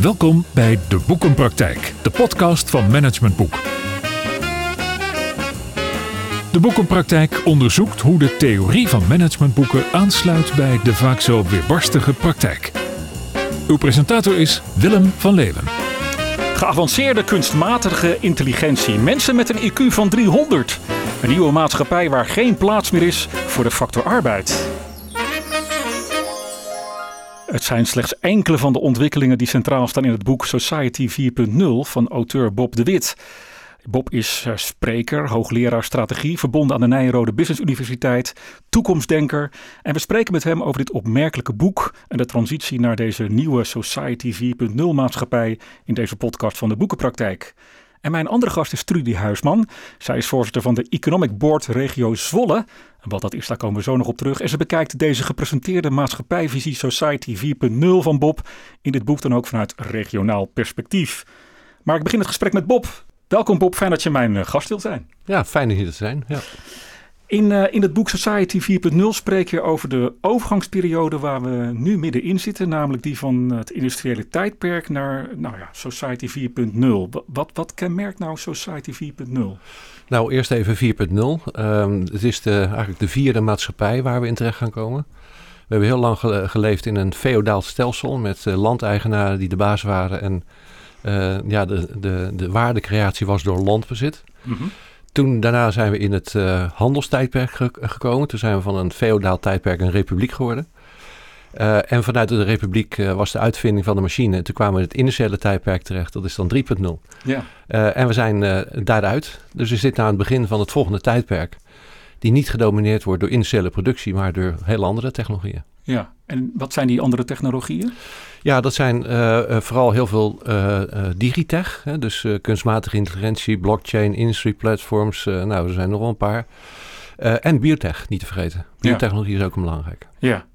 Welkom bij De Boekenpraktijk, de podcast van Management Boek. De Boekenpraktijk onderzoekt hoe de theorie van managementboeken aansluit bij de vaak zo weerbarstige praktijk. Uw presentator is Willem van Leeuwen. Geavanceerde kunstmatige intelligentie. Mensen met een IQ van 300. Een nieuwe maatschappij waar geen plaats meer is voor de factor arbeid. Het zijn slechts enkele van de ontwikkelingen die centraal staan in het boek Society 4.0 van auteur Bob de Wit. Bob is eh, spreker, hoogleraar strategie, verbonden aan de Nijrode Business Universiteit, toekomstdenker. En we spreken met hem over dit opmerkelijke boek en de transitie naar deze nieuwe Society 4.0 maatschappij in deze podcast van de Boekenpraktijk. En mijn andere gast is Trudy Huisman. Zij is voorzitter van de Economic Board Regio Zwolle. En wat dat is, daar komen we zo nog op terug. En ze bekijkt deze gepresenteerde maatschappijvisie Society 4.0 van Bob in dit boek dan ook vanuit regionaal perspectief. Maar ik begin het gesprek met Bob. Welkom Bob, fijn dat je mijn eh, gast wilt zijn. Ja, fijn hier te zijn. Ja. In, uh, in het boek Society 4.0 spreek je over de overgangsperiode waar we nu middenin zitten, namelijk die van het industriële tijdperk naar nou ja, Society 4.0. Wat, wat kenmerkt nou Society 4.0? Nou, eerst even 4.0. Um, het is de, eigenlijk de vierde maatschappij waar we in terecht gaan komen. We hebben heel lang geleefd in een feodaal stelsel met uh, landeigenaren die de baas waren en uh, ja, de, de, de waardecreatie was door landbezit. Mm -hmm. Toen daarna zijn we in het uh, handelstijdperk ge gekomen. Toen zijn we van een feodaal tijdperk een republiek geworden. Uh, en vanuit de republiek uh, was de uitvinding van de machine. En toen kwamen we in het industriële tijdperk terecht. Dat is dan 3.0. Ja. en we zijn daaruit. Dus we zitten aan het begin van het volgende tijdperk. Die niet gedomineerd wordt door industriële productie, maar door heel andere technologieën. Ja, en wat zijn die andere technologieën? Ja, dat zijn uh, vooral heel veel uh, digitech. Hè, dus kunstmatige intelligentie, blockchain, industry platforms. nou, er zijn nog wel een paar. en biotech, niet te vergeten. Biotechnologie ja. is ook een belangrijk. Ja.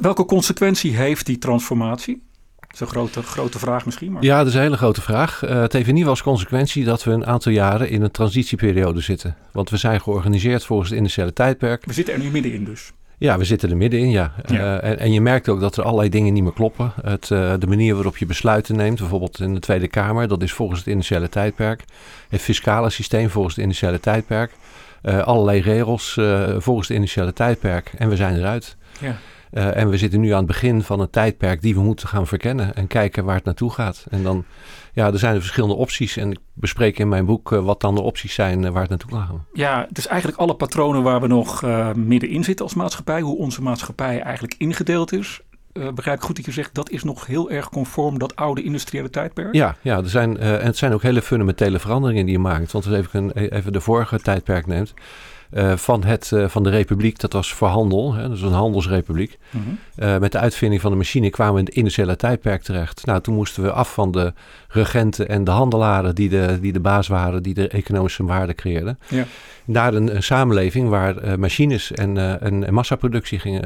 Welke consequentie heeft die transformatie? Dat is een grote, grote vraag misschien. Maar... Ja, dat is een hele grote vraag. Uh, het heeft in ieder geval als consequentie dat we een aantal jaren in een transitieperiode zitten. Want we zijn georganiseerd volgens het industriële tijdperk. We zitten er nu middenin dus. Ja, we zitten er middenin, ja. ja. Uh, en, en, je merkt ook dat er allerlei dingen niet meer kloppen. Het, uh, de manier waarop je besluiten neemt, bijvoorbeeld in de Tweede Kamer, dat is volgens het initiële tijdperk. Het fiscale systeem volgens het initiële tijdperk. Uh, allerlei regels volgens het initiële tijdperk. En we zijn eruit. Ja. Uh, en we zitten nu aan het begin van een tijdperk die we moeten gaan verkennen en kijken waar het naartoe gaat. En dan, ja, er zijn er verschillende opties en ik bespreek in mijn boek uh, wat dan de opties zijn uh, waar het naartoe gaat. Ja, het is eigenlijk alle patronen waar we nog middenin zitten als maatschappij, hoe onze maatschappij eigenlijk ingedeeld is. begrijp ik goed dat je zegt, dat is nog heel erg conform dat oude industriële tijdperk? Ja, ja er zijn, en het zijn ook hele fundamentele veranderingen die je maakt. Want als je even, even de vorige tijdperk neemt, uh, van, het, uh, van de republiek. Dat was voor handel, hè, dus een handelsrepubliek. Mm -hmm. uh, met de uitvinding van de machine kwamen we in het industriële tijdperk terecht. Nou, toen moesten we af van de regenten en de handelaren die de, die de baas waren, die de economische waarde creëerden. Ja. Naar een, een, samenleving waar machines en, en, en, massaproductie gingen.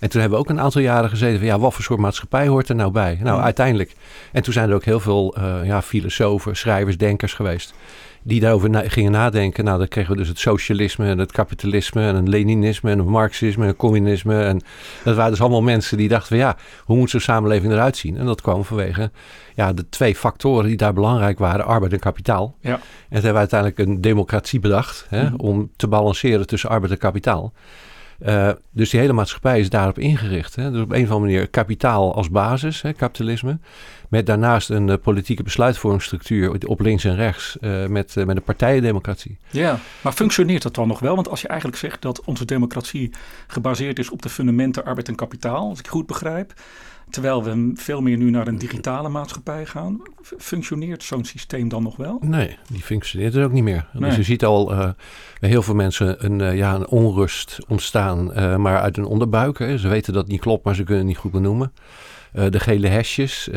En toen hebben we ook een aantal jaren gezeten van ja, wat voor soort maatschappij hoort er nou bij? Nou, mm. uiteindelijk. En toen zijn er ook heel veel ja, filosofen, schrijvers, denkers geweest die daarover na gingen nadenken. Nou, dan kregen we dus het socialisme en het kapitalisme en een Leninisme en een Marxisme en een communisme. En dat waren dus allemaal mensen die dachten van ja, hoe moet zo'n samenleving eruit zien? En dat kwam vanwege ja, de twee factoren die daar belangrijk waren, arbeid en kapitaal. Ja. En toen hebben we uiteindelijk een democratie bedacht hè, mm -hmm. om te balanceren tussen arbeid en kapitaal. Uh, dus die hele maatschappij is daarop ingericht. Hè? Dus op een of andere manier kapitaal als basis, hè, kapitalisme. Met daarnaast een uh, politieke besluitvormingsstructuur op links en rechts. Uh, met, met een partijendemocratie. Ja, maar functioneert dat dan nog wel? Want als je eigenlijk zegt dat onze democratie gebaseerd is op de fundamenten arbeid en kapitaal, als ik goed begrijp. Terwijl we veel meer nu naar een digitale maatschappij gaan. Functioneert zo'n systeem dan nog wel? Nee, die functioneert er ook niet meer. Nee. Dus je ziet al uh, bij heel veel mensen een, uh, ja, een onrust ontstaan, uh, maar uit een onderbuik. Hè. Ze weten dat het niet klopt, maar ze kunnen het niet goed benoemen. de gele hesjes.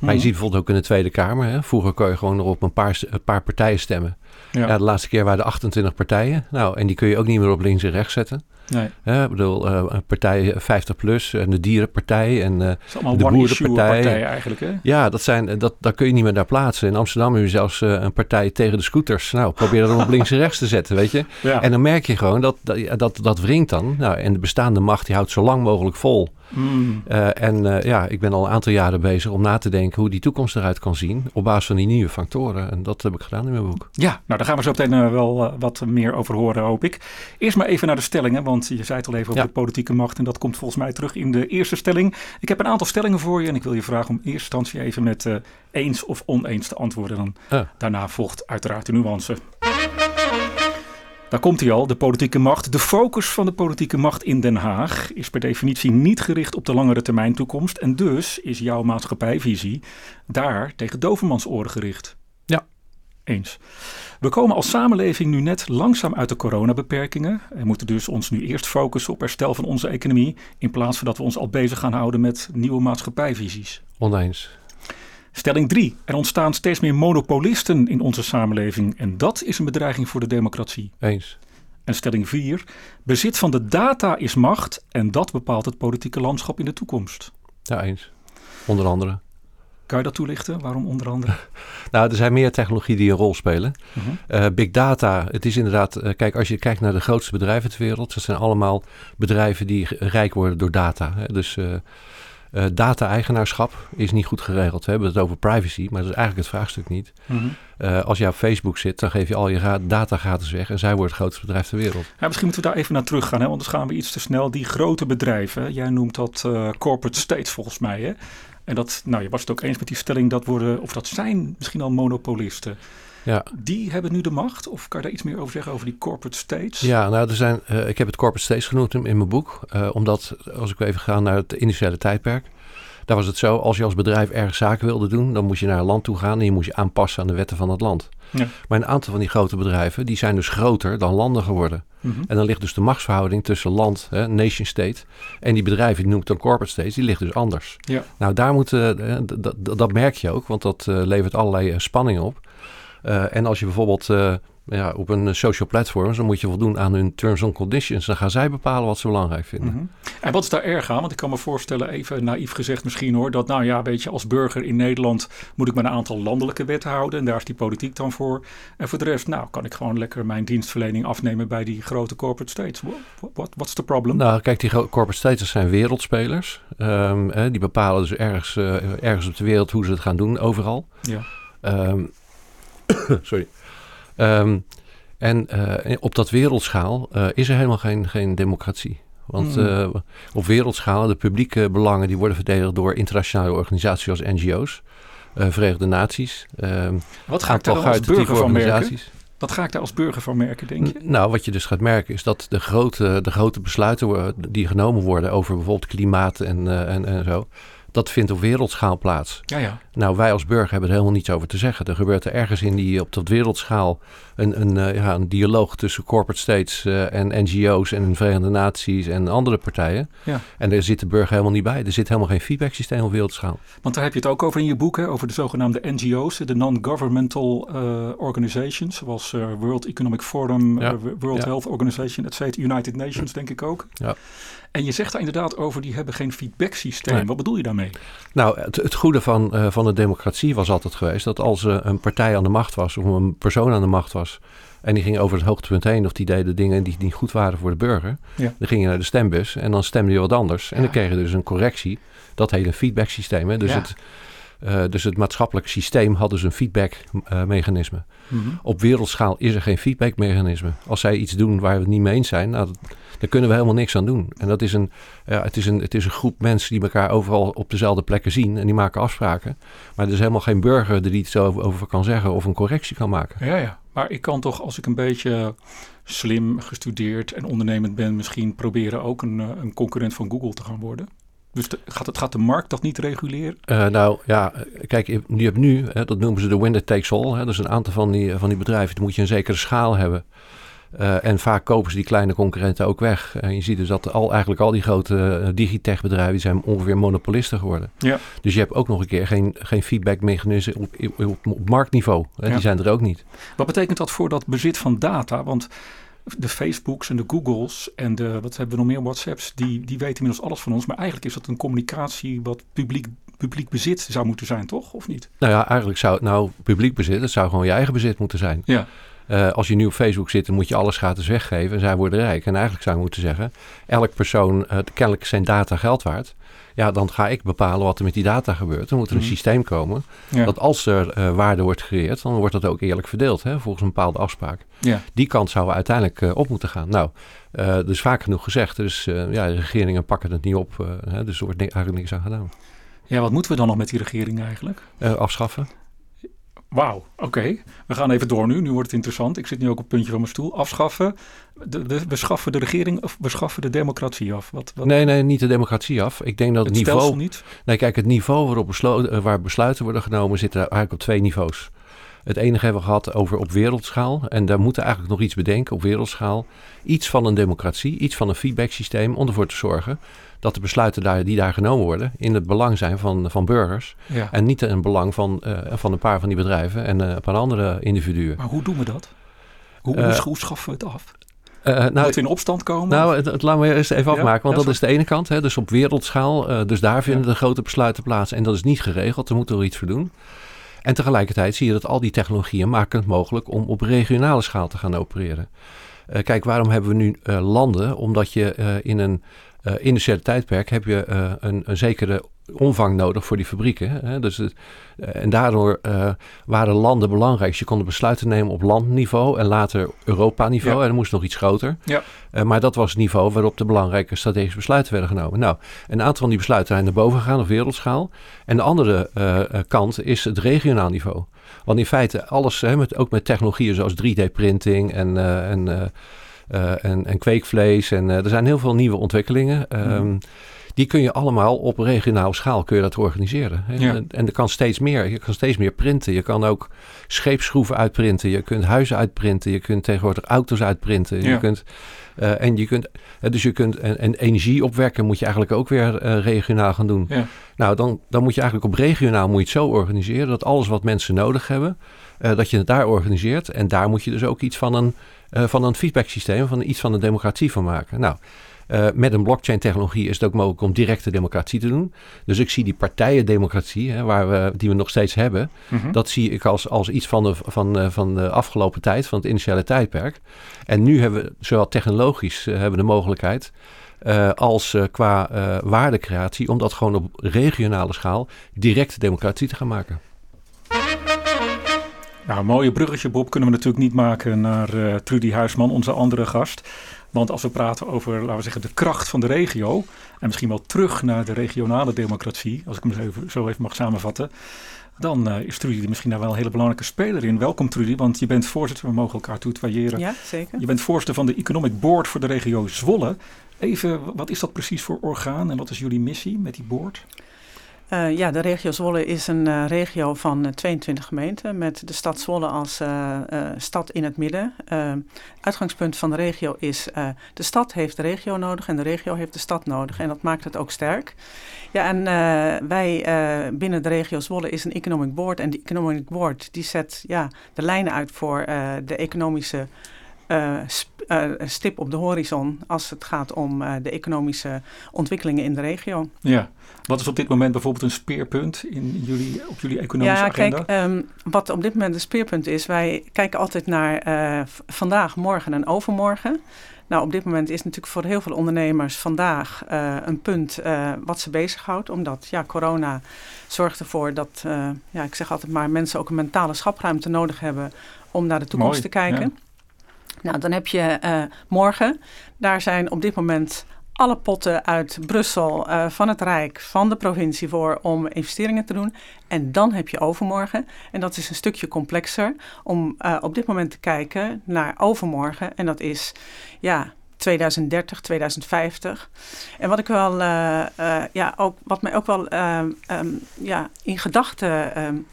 Maar je ziet bijvoorbeeld ook in de Tweede Kamer. Hè. Vroeger kon je gewoon nog op een paar, een paar partijen stemmen. Ja. Ja. de laatste keer waren er 28 partijen. Nou, en die kun je ook niet meer op links en rechts zetten. Nee, Hè, ik bedoel, eh, een partij 50 plus en de dierenpartij en eh, allemaal De boerenpartij. partij eigenlijk, hè? ja, dat zijn, dat, dat kun je niet meer daar plaatsen. In Amsterdam heb je zelfs eh, een partij tegen de scooters. Nou, probeer dat op links en rechts te zetten, weet je. Ja. En dan merk je gewoon dat dat, dat, dat wringt dan. Nou, en de bestaande macht die houdt zo lang mogelijk vol. Mm. En eh, ja, ik ben al een aantal jaren bezig om na te denken hoe die toekomst eruit kan zien. Op basis van die nieuwe factoren. En dat heb ik gedaan in mijn boek. Ja, nou daar gaan we zo meteen eh, wel wat meer over horen, hoop ik. Eerst maar even naar de stellingen, want je zei het al even over Ja. de politieke macht. En dat komt volgens mij terug in de eerste stelling. Ik heb een aantal stellingen voor je en ik wil je vragen om in eerste instantie even met eens of oneens te antwoorden. Dan daarna volgt uiteraard de nuance. Daar komt hij al, de politieke macht. De focus van de politieke macht in Den Haag is per definitie niet gericht op de langere termijn toekomst. En dus is jouw maatschappijvisie daar tegen dovermansoren gericht. Ja. Eens. We komen als samenleving nu net langzaam uit de coronabeperkingen. En moeten dus ons nu eerst focussen op herstel van onze economie. In plaats van dat we ons al bezig gaan houden met nieuwe maatschappijvisies. Oneens. Stelling 3. Er ontstaan steeds meer monopolisten in onze samenleving. En dat is een bedreiging voor de democratie. Eens. En stelling 4. Bezit van de data is macht. En dat bepaalt het politieke landschap in de toekomst. Ja, eens. Onder andere. Kan je dat toelichten? Waarom onder andere? Nou, er zijn meer technologieën die een rol spelen. Mhm. Eh, big data, het is inderdaad, eh, kijk, als je kijkt naar de grootste bedrijven ter wereld, dat zijn allemaal bedrijven die rijk worden door data. Hè. Dus eh, data-eigenaarschap is niet goed geregeld. We hebben het over privacy, maar dat is eigenlijk het vraagstuk niet. Mhm. Eh, als je op Facebook zit, dan geef je al je data gratis weg en zij worden het grootste bedrijf ter wereld. Ja, misschien moeten we daar even naar terug gaan, hè? want anders gaan we iets te snel. Die grote bedrijven, jij noemt dat eh, corporate states volgens mij. Hè? En dat, nou, je was het ook eens met die stelling dat worden, of dat zijn misschien al monopolisten. Ja. Die hebben nu de macht, of kan je daar iets meer over zeggen over die corporate states? Ja, nou, er zijn, eh, ik heb het corporate states genoemd in, in mijn boek. eh, omdat, als ik even ga naar het industriële tijdperk. Daar was het zo, als je als bedrijf ergens zaken wilde doen, dan moest je naar een land toe gaan en je moest je aanpassen aan de wetten van het land. Ja. Maar een aantal van die grote bedrijven, die zijn dus groter dan landen geworden. Mhm. En dan ligt dus de machtsverhouding tussen land, hè, nation state, en die bedrijven, die noemt dan corporate states, die ligt dus anders. Ja. Nou, daar moeten, eh, dat merk je ook, want dat levert allerlei eh, spanning op. Eh, en als je bijvoorbeeld eh, ja, op een social platform, dan moet je voldoen aan hun terms and conditions. Dan gaan zij bepalen wat ze belangrijk vinden. Mhm. En wat is daar erg aan? Want ik kan me voorstellen, even naïef gezegd misschien hoor, dat nou ja, weet je, als burger in Nederland moet ik me een aantal landelijke wetten houden en daar is die politiek dan voor. En voor de rest, nou, kan ik gewoon lekker mijn dienstverlening afnemen bij die grote corporate states. What's the problem? Nou, kijk, die corporate states zijn wereldspelers. Ehm, die bepalen dus ergens, eh, ergens op de wereld hoe ze het gaan doen, overal. Ja. Ehm, sorry. Ehm, en eh, op dat wereldschaal eh, is er helemaal geen, geen democratie. Want Hmm. eh, op wereldschaal, de publieke belangen die worden verdedigd door internationale organisaties als NGO's, Verenigde Naties, ehm Wat ga ik daar als burger van merken? Wat ga ik daar als burger van merken, denk je? N- Nou, wat je dus gaat merken is dat de grote, de grote besluiten die genomen worden over bijvoorbeeld klimaat en, en, en zo, dat vindt op wereldschaal plaats. Ja, ja. Nou, wij als burger hebben er helemaal niets over te zeggen. Er gebeurt er ergens in die, op dat wereldschaal een, een, eh, ja, een dialoog tussen corporate states eh, en NGO's en de Verenigde Naties en andere partijen. Ja. En daar zit de burger helemaal niet bij. Er zit helemaal geen feedback-systeem op wereldschaal. Want daar heb je het ook over in je boek, hè, over de zogenaamde NGO's, de Non-Governmental eh, Organizations, zoals World Economic Forum, Ja. World. Health Organization, et United Nations, denk ik ook. Ja. En je zegt daar inderdaad over, die hebben geen feedback systeem. Nee. Wat bedoel je daarmee? Nou, het, het goede van, eh, van de democratie was altijd geweest dat als eh, een partij aan de macht was of een persoon aan de macht was en die ging over het hoogtepunt heen of die deden dingen die niet goed waren voor de burger, Ja. dan ging je naar de stembus en dan stemde je wat anders en Ja. dan kreeg je dus een correctie. Dat hele feedback systeem. Hè? Dus, Ja. het, eh, dus het maatschappelijk systeem had dus een feedback eh. Mhm. Op wereldschaal is er geen feedback mechanisme. Als zij iets doen waar we het niet mee eens zijn, nou, dat- daar kunnen we helemaal niks aan doen. En dat is een, ja, het, is een, het is een groep mensen die elkaar overal op dezelfde plekken zien en die maken afspraken. Maar er is helemaal geen burger die iets over, over kan zeggen of een correctie kan maken. Ja, ja. Maar ik kan toch, als ik een beetje slim, gestudeerd en ondernemend ben, misschien proberen ook een, eh, een concurrent van Google te gaan worden. Dus de- gaat, het, gaat de markt dat niet reguleren? Eh, nou ja, kijk, je hebt nu, hè, dat noemen ze de winner takes all. Hè, dus een aantal van die, van die bedrijven, dan moet je een zekere schaal hebben. Uh, en vaak kopen ze die kleine concurrenten ook weg. En je ziet dus dat al, eigenlijk al die grote uh, digitech bedrijven die zijn ongeveer monopolisten geworden. Ja. Dus je hebt ook nog een keer geen, geen feedbackmechanisme op, op, op, marktniveau. Ja. Die zijn er ook niet. Wat betekent dat voor dat bezit van data? Want de Facebooks en de Googles en de, wat hebben we nog meer, WhatsApps, die, die weten inmiddels alles van ons. Maar eigenlijk is dat een communicatie wat publiek, publiek bezit zou moeten zijn, toch? Of niet? Nou ja, eigenlijk zou het nou publiek bezit, het zou gewoon je eigen bezit moeten zijn. Ja. Uh, als je nu op Facebook zit, dan moet je alles gratis weggeven en zij worden rijk. En eigenlijk zou je moeten zeggen, elk persoon, uh, kennelijk zijn data geld waard. Ja, dan ga ik bepalen wat er met die data gebeurt. Er moet er een mm. systeem komen ja. dat als er uh, waarde wordt gecreëerd, dan wordt dat ook eerlijk verdeeld, hè, volgens een bepaalde afspraak. Ja. Die kant zouden we uiteindelijk op moeten gaan. Nou, dat is vaak genoeg gezegd. Dus ja, de regeringen pakken het niet op, hè, dus er wordt eigenlijk niks aan gedaan. Ja, wat moeten we dan nog met die regering eigenlijk? afschaffen. Wauw, oké. We gaan even door nu. Nu wordt het interessant. Ik zit nu ook op het puntje van mijn stoel. Afschaffen. De, de, we schaffen de regering of we schaffen de democratie af? Wat, wat? Nee, nee, niet de democratie af. Ik denk dat het, het niveau. niet? Nee, kijk, het niveau waarop beslo- waar besluiten worden genomen zit er eigenlijk op twee niveaus. Het enige hebben we gehad over op wereldschaal. En daar moeten we eigenlijk nog iets bedenken op wereldschaal. Iets van een democratie, iets van een feedbacksysteem om ervoor te zorgen dat de besluiten daar, die daar genomen worden in het belang zijn van, van burgers. Ja. En niet in het belang van, uh, van een paar van die bedrijven en uh, een paar andere individuen. Maar hoe doen we dat? Hoe, uh, hoe schaffen we het af? Uh, nou, Moet in opstand komen? Nou, het, het, laten we eerst even afmaken, want ja, dat is de ene kant. Hè, dus op wereldschaal, uh, dus daar vinden ja. de grote besluiten plaats. En dat is niet geregeld, daar moeten we iets voor doen. En tegelijkertijd zie je dat al die technologieën maken het mogelijk om op regionale schaal te gaan opereren. Uh, kijk, waarom hebben we nu landen? Omdat je in een uh, industriële tijdperk heb je uh, een, een, zekere omvang nodig voor die fabrieken. Hè? Dus het, uh, en daardoor waren landen belangrijk. Je kon besluiten nemen op landniveau en later Europa-niveau. Ja. En dan moest nog iets groter. Ja. maar dat was het niveau waarop de belangrijke strategische besluiten werden genomen. Nou, een aantal van die besluiten zijn naar boven gegaan op wereldschaal. En de andere kant is het regionaal niveau. Want in feite alles, hè, met, ook met technologieën zoals 3D-printing en... en en, en kweekvlees. En uh, er zijn heel veel nieuwe ontwikkelingen. Um, mm. Die kun je allemaal op regionaal schaal kun je dat organiseren. Ja. En, en er kan steeds meer. Je kan steeds meer printen. Je kan ook scheepsschroeven uitprinten. Je kunt huizen uitprinten. Je kunt tegenwoordig auto's uitprinten. Ja. Je kunt, uh, en je kunt, dus je kunt en, en energie opwekken moet je eigenlijk ook weer regionaal gaan doen. Ja. Nou, dan, dan moet je eigenlijk op regionaal moet je het zo organiseren dat alles wat mensen nodig hebben, dat je het daar organiseert. En daar moet je dus ook iets van een uh, van een feedbacksysteem, van iets van een democratie van maken. Nou, uh, met een blockchain-technologie is het ook mogelijk om directe democratie te doen. Dus ik zie die partijen-democratie, hè, waar we, die we nog steeds hebben, Mhm. dat zie ik als, als iets van de, van, uh, van de afgelopen tijd, van het initiële tijdperk. En nu hebben we, zowel technologisch, uh, hebben we de mogelijkheid. Als qua waardecreatie, om dat gewoon op regionale schaal directe democratie te gaan maken. Nou, een mooie bruggetje, Bob, kunnen we natuurlijk niet maken naar uh, Trudy Huisman, onze andere gast. Want als we praten over, laten we zeggen, de kracht van de regio. En misschien wel terug naar de regionale democratie, als ik hem zo even, zo even mag samenvatten. Dan uh, is Trudy misschien daar wel een hele belangrijke speler in. Welkom Trudy, want je bent voorzitter, we mogen elkaar toetwaaieren. Ja, zeker. Je bent voorzitter van de Economic Board voor de regio Zwolle. Even, wat is dat precies voor orgaan en wat is jullie missie met die board? Uh, ja, de regio Zwolle is een uh, regio van uh, 22 gemeenten met de stad Zwolle als stad in het midden. uitgangspunt van de regio is de stad heeft de regio nodig en de regio heeft de stad nodig en dat maakt het ook sterk. Ja, en wij binnen de regio Zwolle is een economic board en die economic board die zet ja, de lijnen uit voor de economische sp uh, stip op de horizon als het gaat om uh, de economische ontwikkelingen in de regio. Ja, wat is op dit moment bijvoorbeeld een speerpunt in jullie, op jullie economische ja, agenda? Kijk, um, wat op dit moment een speerpunt is, wij kijken altijd naar vandaag, morgen en overmorgen. Nou, op dit moment is natuurlijk voor heel veel ondernemers vandaag uh, een punt uh, wat ze bezighoudt. Omdat ja, corona zorgt ervoor dat, uh, ja, ik zeg altijd maar, mensen ook een mentale schapruimte nodig hebben om naar de toekomst Mooi, te kijken. Ja. Nou, dan heb je uh, morgen. Daar zijn op dit moment alle potten uit Brussel, uh, van het Rijk, van de provincie voor om investeringen te doen. En dan heb je overmorgen. En dat is een stukje complexer om uh, op dit moment te kijken naar overmorgen. En dat is ja, 2030, 2050. En wat ik wel, uh, ja, ook, wat mij ook wel uh, um, ja, in gedachten um,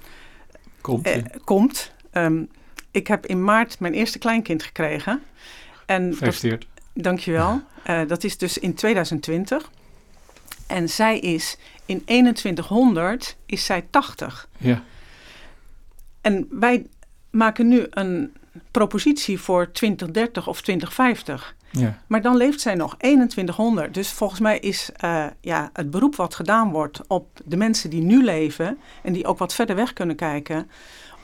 komt. komt um, ik heb in maart mijn eerste kleinkind gekregen. En Gefeliciteerd. Dat, dankjewel. Uh, dat is dus in 2020. En zij is in 2100 is zij 80. Ja. En wij maken nu een propositie voor 2030 of 2050. Ja. Maar dan leeft zij nog 2100. Dus volgens mij is uh, ja, het beroep wat gedaan wordt op de mensen die nu leven en die ook wat verder weg kunnen kijken,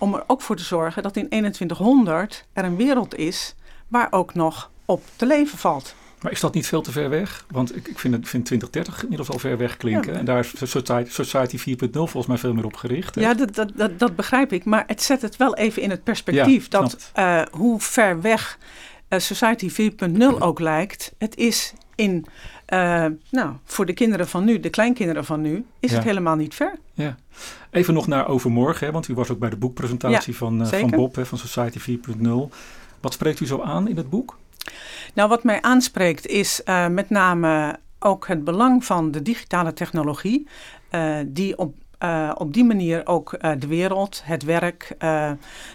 om er ook voor te zorgen dat in 2100 er een wereld is waar ook nog op te leven valt. Maar is dat niet veel te ver weg? Want ik, ik vind, het, vind 2030 inmiddels al ver weg klinken. Ja. En daar is Society, Society 4.0 volgens mij veel meer op gericht. Hè? Ja, dat, dat, dat, dat, begrijp ik. Maar het zet het wel even in het perspectief. Ja, dat uh, hoe ver weg uh, Society 4.0 ook lijkt. Het is in, uh, nou, voor de kinderen van nu, de kleinkinderen van nu, is ja. het helemaal niet ver. Ja. Even nog naar overmorgen, hè, want u was ook bij de boekpresentatie van, van Bob, hè, van Society 4.0. Wat spreekt u zo aan in het boek? Nou, wat mij aanspreekt is uh, met name ook het belang van de digitale technologie, die op uh, op die manier ook uh, de wereld, het werk, uh,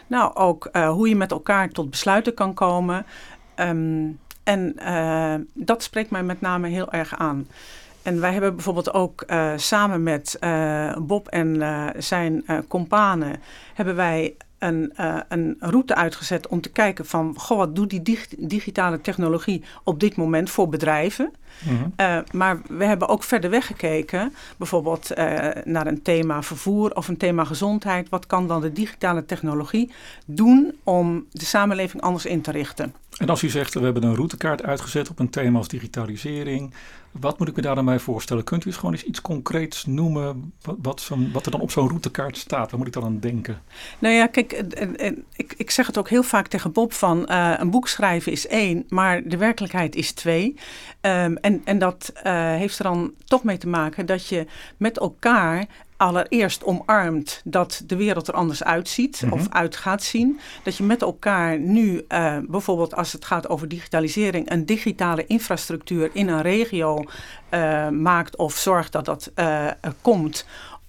nou ook hoe je met elkaar tot besluiten kan komen. Um, en dat spreekt mij met name heel erg aan. En wij hebben bijvoorbeeld ook samen met Bob en zijn companen hebben wij een, een route uitgezet om te kijken van, goh, wat doet die dig digitale technologie op dit moment voor bedrijven? Mm -hmm. uh, maar we hebben ook verder weggekeken, bijvoorbeeld naar een thema vervoer of een thema gezondheid. Wat kan dan de digitale technologie doen om de samenleving anders in te richten? En als u zegt, we hebben een routekaart uitgezet op een thema als digitalisering. Wat moet ik me daar dan bij voorstellen? Kunt u eens gewoon eens iets concreets noemen wat, wat, zo wat er dan op zo'n routekaart staat? Waar moet ik dan aan denken? Nou ja, kijk, ik, ik zeg het ook heel vaak tegen Bob van uh, een boek schrijven is één, maar de werkelijkheid is twee. Um, en, en dat uh, heeft er dan toch mee te maken dat je met elkaar allereerst omarmt dat de wereld er anders uitziet mm -hmm. of uit gaat zien. Dat je met elkaar nu, uh, bijvoorbeeld als het gaat over digitalisering, een digitale infrastructuur in een regio uh, maakt of zorgt dat dat uh, komt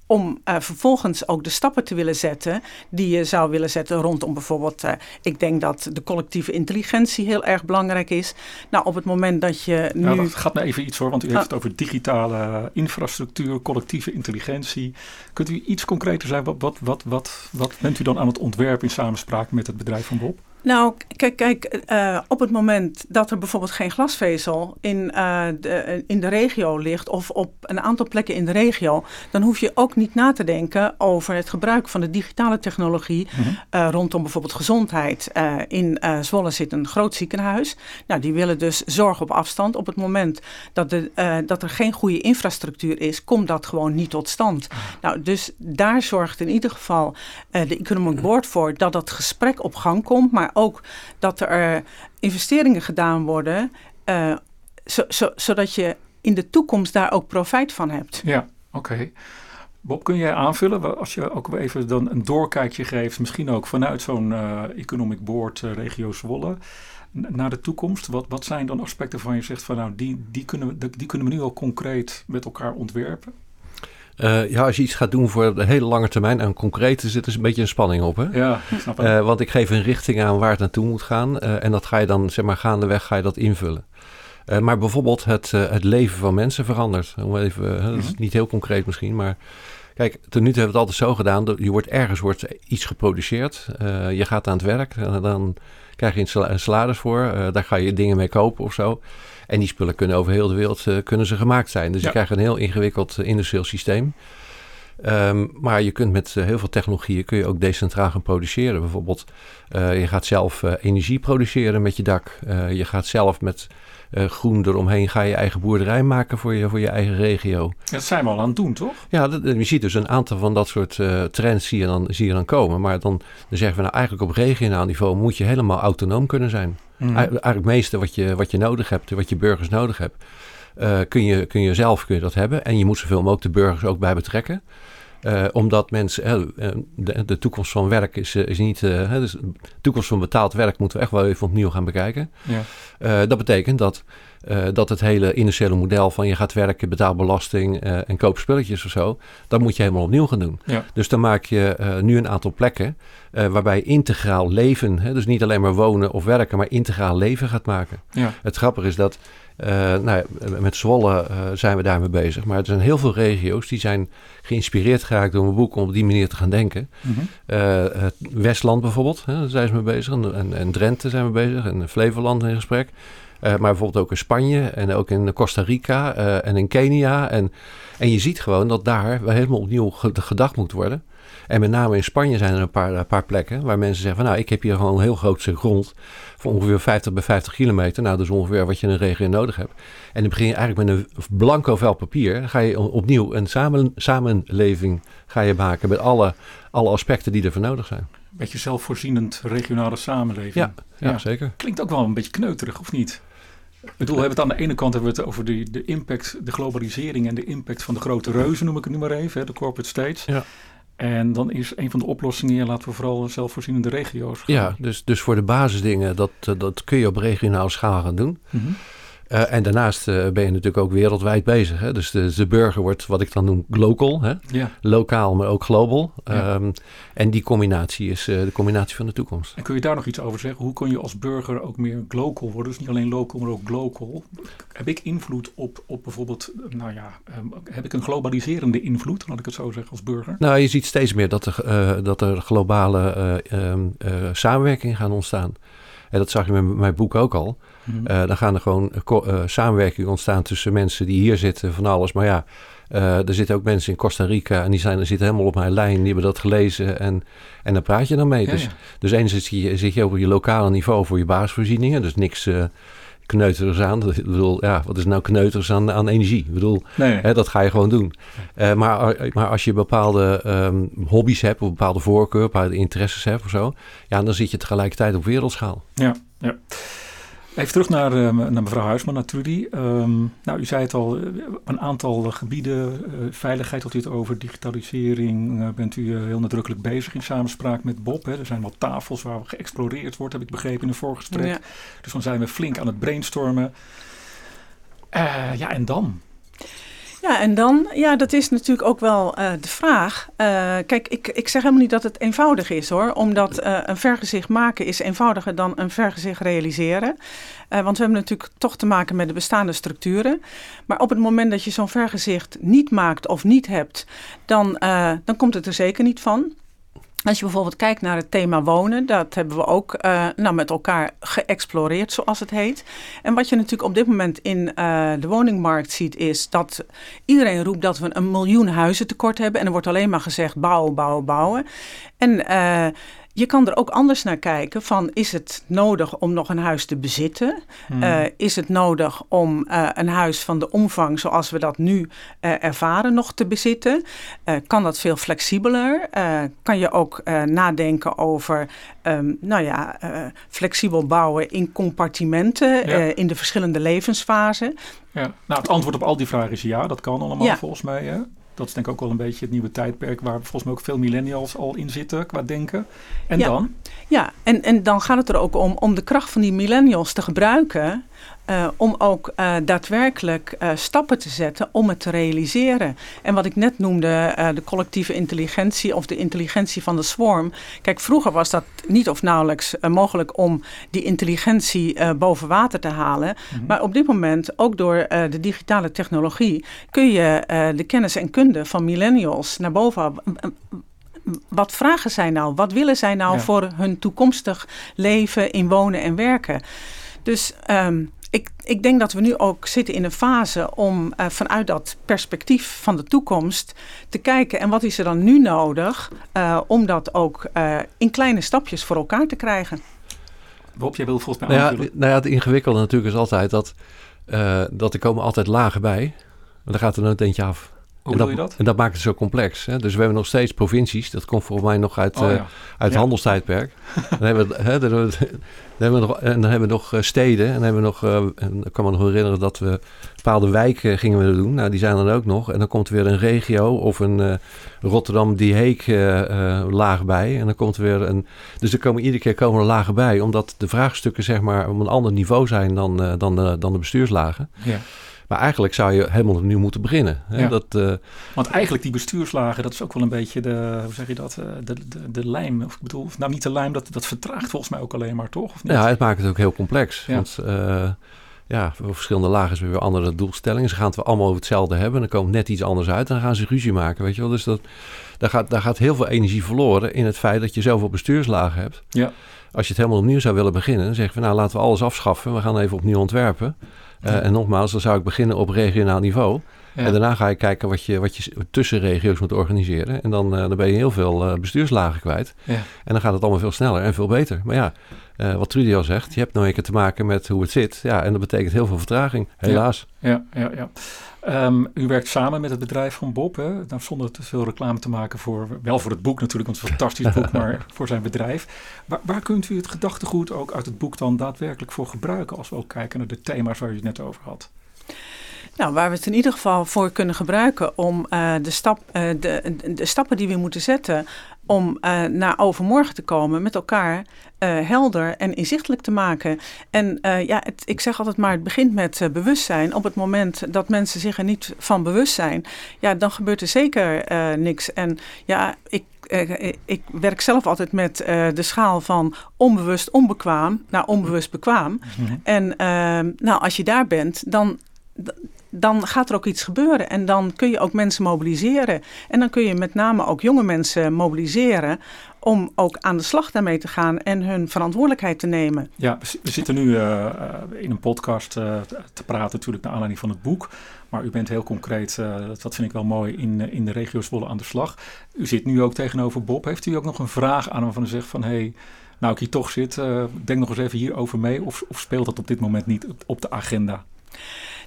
om uh, vervolgens ook de stappen te willen zetten die je zou willen zetten rondom bijvoorbeeld, uh, ik denk dat de collectieve intelligentie heel erg belangrijk is. Nou, op het moment dat je nu... Nou, dat gaat me even iets hoor, want u heeft ah. het over digitale infrastructuur, collectieve intelligentie. Kunt u iets concreter zijn? Wat, wat, wat, wat, wat bent u dan aan het ontwerpen in samenspraak met het bedrijf van Bob? Nou, kijk, kijk uh, op het moment dat er bijvoorbeeld geen glasvezel in, uh, de, in de regio ligt of op een aantal plekken in de regio, dan hoef je ook niet na te denken over het gebruik van de digitale technologie mm -hmm. uh, rondom bijvoorbeeld gezondheid. in Zwolle zit een groot ziekenhuis. Nou, die willen dus zorg op afstand. Op het moment dat, de, dat er geen goede infrastructuur is, komt dat gewoon niet tot stand. -hmm. Nou, dus daar zorgt in ieder geval de Economic Board voor dat dat gesprek op gang komt, maar ook dat er investeringen gedaan worden, uh, zo, zo, zodat je in de toekomst daar ook profijt van hebt. Ja, oké. Bob, kun jij aanvullen, als je ook even dan een doorkijkje geeft, misschien ook vanuit zo'n uh, Economic Board regio Zwolle, naar de toekomst? Wat, wat zijn dan aspecten van je zegt van nou, die, die, kunnen we, die kunnen we nu al concreet met elkaar ontwerpen? Uh, ja, als je iets gaat doen voor de hele lange termijn en concreet, zit er een beetje een spanning op. Hè? Ja, ik snap het. Uh, want ik geef een richting aan waar het naartoe moet gaan. Uh, en dat ga je dan, zeg maar, gaandeweg ga je dat invullen. maar bijvoorbeeld het, het leven van mensen verandert. Om even, dat is niet heel concreet misschien, maar... Kijk, tot nu toe hebben we het altijd zo gedaan. Je wordt ergens wordt iets geproduceerd. je gaat aan het werk. En dan krijg je een salaris voor. daar ga je dingen mee kopen of zo. En die spullen kunnen over heel de wereld uh, kunnen ze gemaakt zijn. Dus ja. je krijgt een heel ingewikkeld uh, industrieel systeem. Um, maar je kunt met uh, heel veel technologieën kun je ook decentraal gaan produceren. Bijvoorbeeld, je gaat zelf energie produceren met je dak. je gaat zelf met groen eromheen ga je eigen boerderij maken voor je, voor je eigen regio. Dat zijn we al aan het doen, toch? Ja, dat, je ziet dus een aantal van dat soort trends zie je, dan, zie je dan komen. Maar dan, dan zeggen we nou eigenlijk op regionaal niveau moet je helemaal autonoom kunnen zijn. Mm. Eigenlijk het meeste wat je, wat je nodig hebt, wat je burgers nodig hebt, uh, kun, je, kun je zelf kun je dat hebben. En je moet zoveel mogelijk de burgers ook bij betrekken. Uh, omdat mensen, uh, de, de, toekomst van werk is, is niet. dus de toekomst van betaald werk moeten we echt wel even opnieuw gaan bekijken. Ja. dat betekent dat uh, dat het hele initiële model van je gaat werken, betaal belasting uh, en koop spulletjes of zo, dat moet je helemaal opnieuw gaan doen. Ja. Dus dan maak je uh, nu een aantal plekken waarbij integraal leven, hè, dus niet alleen maar wonen of werken, maar integraal leven gaat maken. Ja. Het grappige is dat nou, met Zwolle zijn we daarmee bezig, maar er zijn heel veel regio's die zijn geïnspireerd geraakt door mijn boek om op die manier te gaan denken. Mm Westland bijvoorbeeld, hè, daar zijn ze mee bezig, en, en Drenthe zijn we bezig, en Flevoland in gesprek. Uh, maar bijvoorbeeld ook in Spanje en ook in Costa Rica uh, en in Kenia. En, en je ziet gewoon dat daar helemaal opnieuw gedacht moet worden. En met name in Spanje zijn er een paar, een paar plekken waar mensen zeggen van nou, ik heb hier gewoon een heel groot grond van ongeveer 50 bij 50 kilometer. Nou, dat is ongeveer wat je in een regio nodig hebt. En dan begin je eigenlijk met een blanco vel papier. Dan ga je opnieuw een samen, samenleving ga je maken met alle, alle aspecten die ervoor nodig zijn. Beetje zelfvoorzienend regionale samenleving. Ja, ja, ja, zeker. Klinkt ook wel een beetje kneuterig, of niet? Ik bedoel, we hebben het aan de ene kant hebben we het over de, de impact, de globalisering en de impact van de grote reuzen, noem ik het nu maar even, hè, de corporate states. Ja. En dan is een van de oplossingen, laten we vooral zelfvoorzienende regio's gaan. Ja, dus, dus voor de basisdingen, dat, dat kun je op regionaal schaal gaan doen. Mm uh, en daarnaast uh, ben je natuurlijk ook wereldwijd bezig. Hè? Dus de, de, burger wordt wat ik dan noem local. Hè? Ja. Lokaal, maar ook global. Ja. Um, en die combinatie is uh, de combinatie van de toekomst. En kun je daar nog iets over zeggen? Hoe kun je als burger ook meer local worden? Dus niet alleen local, maar ook global. Heb ik invloed op, op bijvoorbeeld, nou ja, um, heb ik een globaliserende invloed, laat ik het zo zeggen, als burger? Nou, je ziet steeds meer dat er, dat er globale um, samenwerking gaan ontstaan. En dat zag je met mijn boek ook al. Mm dan gaan er gewoon uh, samenwerking ontstaan tussen mensen die hier zitten van alles. Maar ja, uh, er zitten ook mensen in Costa Rica en die zijn, zitten helemaal op mijn lijn. Die hebben dat gelezen en, en daar praat je dan mee. dus, ja. dus enerzijds zit je, zit je op je lokale niveau voor je basisvoorzieningen. Dus niks uh, kneuterigs aan. Ik bedoel, ja, wat is nou kneuterigs aan, aan energie? Ik bedoel, nee. hè, dat ga je gewoon doen. Uh, maar, maar als je bepaalde um, hobby's hebt, of bepaalde voorkeur, bepaalde interesses hebt of zo, ja, dan zit je tegelijkertijd op wereldschaal. Ja, ja. Even terug naar, uh, naar mevrouw Huisman, naar Trudy. Um, nou, u zei het al, een aantal gebieden, uh, veiligheid had u het over, digitalisering, uh, bent u heel nadrukkelijk bezig in samenspraak met Bob. Hè. Er zijn wat tafels waar geëxploreerd wordt, heb ik begrepen in een voorgesprek. Ja. Dus dan zijn we flink aan het brainstormen. ja, en dan? Ja, en dan, ja, dat is natuurlijk ook wel uh, de vraag. Uh, kijk, ik, ik zeg helemaal niet dat het eenvoudig is hoor, omdat uh, een vergezicht maken is eenvoudiger dan een vergezicht realiseren. want we hebben natuurlijk toch te maken met de bestaande structuren. Maar op het moment dat je zo'n vergezicht niet maakt of niet hebt, dan, dan komt het er zeker niet van. Als je bijvoorbeeld kijkt naar het thema wonen, dat hebben we ook uh, nou, met elkaar geëxploreerd, zoals het heet. En wat je natuurlijk op dit moment in uh, de woningmarkt ziet, is dat iedereen roept dat we een miljoen huizen tekort hebben. En er wordt alleen maar gezegd bouwen, bouwen, bouwen. En uh, je kan er ook anders naar kijken van is het nodig om nog een huis te bezitten? Hmm. Uh, is het nodig om uh, een huis van de omvang zoals we dat nu uh, ervaren nog te bezitten? kan dat veel flexibeler? kan je ook nadenken over um, nou ja, flexibel bouwen in compartimenten ja. in de verschillende levensfasen? Ja. Nou, het antwoord op al die vragen is ja, dat kan allemaal ja. volgens mij. Hè? Dat is denk ik ook wel een beetje het nieuwe tijdperk waar volgens mij ook veel millennials al in zitten qua denken. En dan? Ja, en, en dan gaat het er ook om om de kracht van die millennials te gebruiken uh, om ook uh, daadwerkelijk uh, stappen te zetten om het te realiseren. En wat ik net noemde, de collectieve intelligentie of de intelligentie van de swarm. Kijk, vroeger was dat niet of nauwelijks mogelijk om die intelligentie boven water te halen. Mm -hmm. Maar op dit moment, ook door de digitale technologie, kun je de kennis en kunde van millennials naar boven wat vragen zij nou? Wat willen zij nou ja. voor hun toekomstig leven in wonen en werken? Dus um, ik, ik denk dat we nu ook zitten in een fase om uh, vanuit dat perspectief van de toekomst te kijken. En wat is er dan nu nodig uh, om dat ook uh, in kleine stapjes voor elkaar te krijgen? Bob, jij wil volgens mij nou ja, nou ja, het ingewikkelde natuurlijk is altijd dat, dat er komen altijd lagen bij. Maar dan gaat er nooit eentje af. Hoe bedoel je dat? En dat maakt het zo complex. Hè? Dus we hebben nog steeds provincies. Dat komt volgens mij nog uit, oh, ja. uit het handelstijdperk. dan hebben we, hè, dan, dan hebben we nog, en dan hebben we nog steden. En dan hebben we nog, en ik kan me nog herinneren dat we bepaalde wijken gingen we doen. Nou, die zijn er ook nog. En dan komt er weer een regio of een Rotterdam die Heek laag bij. En dan komt er weer een... Dus er komen iedere keer komen er lagen bij. Omdat de vraagstukken zeg maar op een ander niveau zijn dan, dan, de, dan de bestuurslagen. Ja. Maar eigenlijk zou je helemaal opnieuw moeten beginnen. Hè? Dat, uh, Want eigenlijk die bestuurslagen, dat is ook wel een beetje de, hoe zeg je dat, eh, de, de, de lijm. Of ik bedoel, nou niet de lijm, dat, dat vertraagt volgens mij ook alleen maar, toch? Of niet? Ja, het maakt het ook heel complex. Ja. Want uh, ja, voor verschillende lagen is weer andere doelstellingen. Ze gaan het allemaal over hetzelfde hebben. Dan komt net iets anders uit. En dan gaan ze ruzie maken, weet je wel. Dus dat, daar, gaat, daar gaat heel veel energie verloren in het feit dat je zoveel bestuurslagen hebt. Ja. Als je het helemaal opnieuw zou willen beginnen, dan zeggen we nou laten we alles afschaffen. We gaan even opnieuw ontwerpen. Uh, en nogmaals, dan zou ik beginnen op regionaal niveau. En daarna ga je kijken wat je, wat je tussen regio's moet organiseren. En dan, uh, dan ben je heel veel uh, bestuurslagen kwijt. Ja. En dan gaat het allemaal veel sneller en veel beter. Maar ja, uh, wat Trudy al zegt, je hebt nou een keer te maken met hoe het zit. Ja, en dat betekent heel veel vertraging, helaas. Ja, ja, ja. Um, u werkt samen met het bedrijf van Bob, hè? Nou, zonder te veel reclame te maken voor, wel voor het boek natuurlijk, want het is een fantastisch boek, maar voor zijn bedrijf. Waar, waar, kunt u het gedachtegoed ook uit het boek dan daadwerkelijk voor gebruiken, als we ook kijken naar de thema's waar u het net over had? Nou, waar we het in ieder geval voor kunnen gebruiken om uh, de, stap, uh, de, de, stappen die we moeten zetten om uh, naar overmorgen te komen met elkaar helder en inzichtelijk te maken. En ja, het, ik zeg altijd maar, het begint met bewustzijn. Op het moment dat mensen zich er niet van bewust zijn, ja, dan gebeurt er zeker niks. En ja, ik ik werk zelf altijd met de schaal van onbewust onbekwaam naar onbewust bekwaam. Mm -hmm. En uh, nou, als je daar bent, dan, dan gaat er ook iets gebeuren. En dan kun je ook mensen mobiliseren. En dan kun je met name ook jonge mensen mobiliseren om ook aan de slag daarmee te gaan en hun verantwoordelijkheid te nemen. Ja, we zitten nu uh, in een podcast uh, te praten natuurlijk naar aanleiding van het boek. Maar u bent heel concreet, dat vind ik wel mooi, in, in de regio Zwolle aan de slag. U zit nu ook tegenover Bob. Heeft u ook nog een vraag aan hem van u zegt van... Hey, nou ik hier toch zit, denk nog eens even hierover mee. Of, of speelt dat op dit moment niet op de agenda?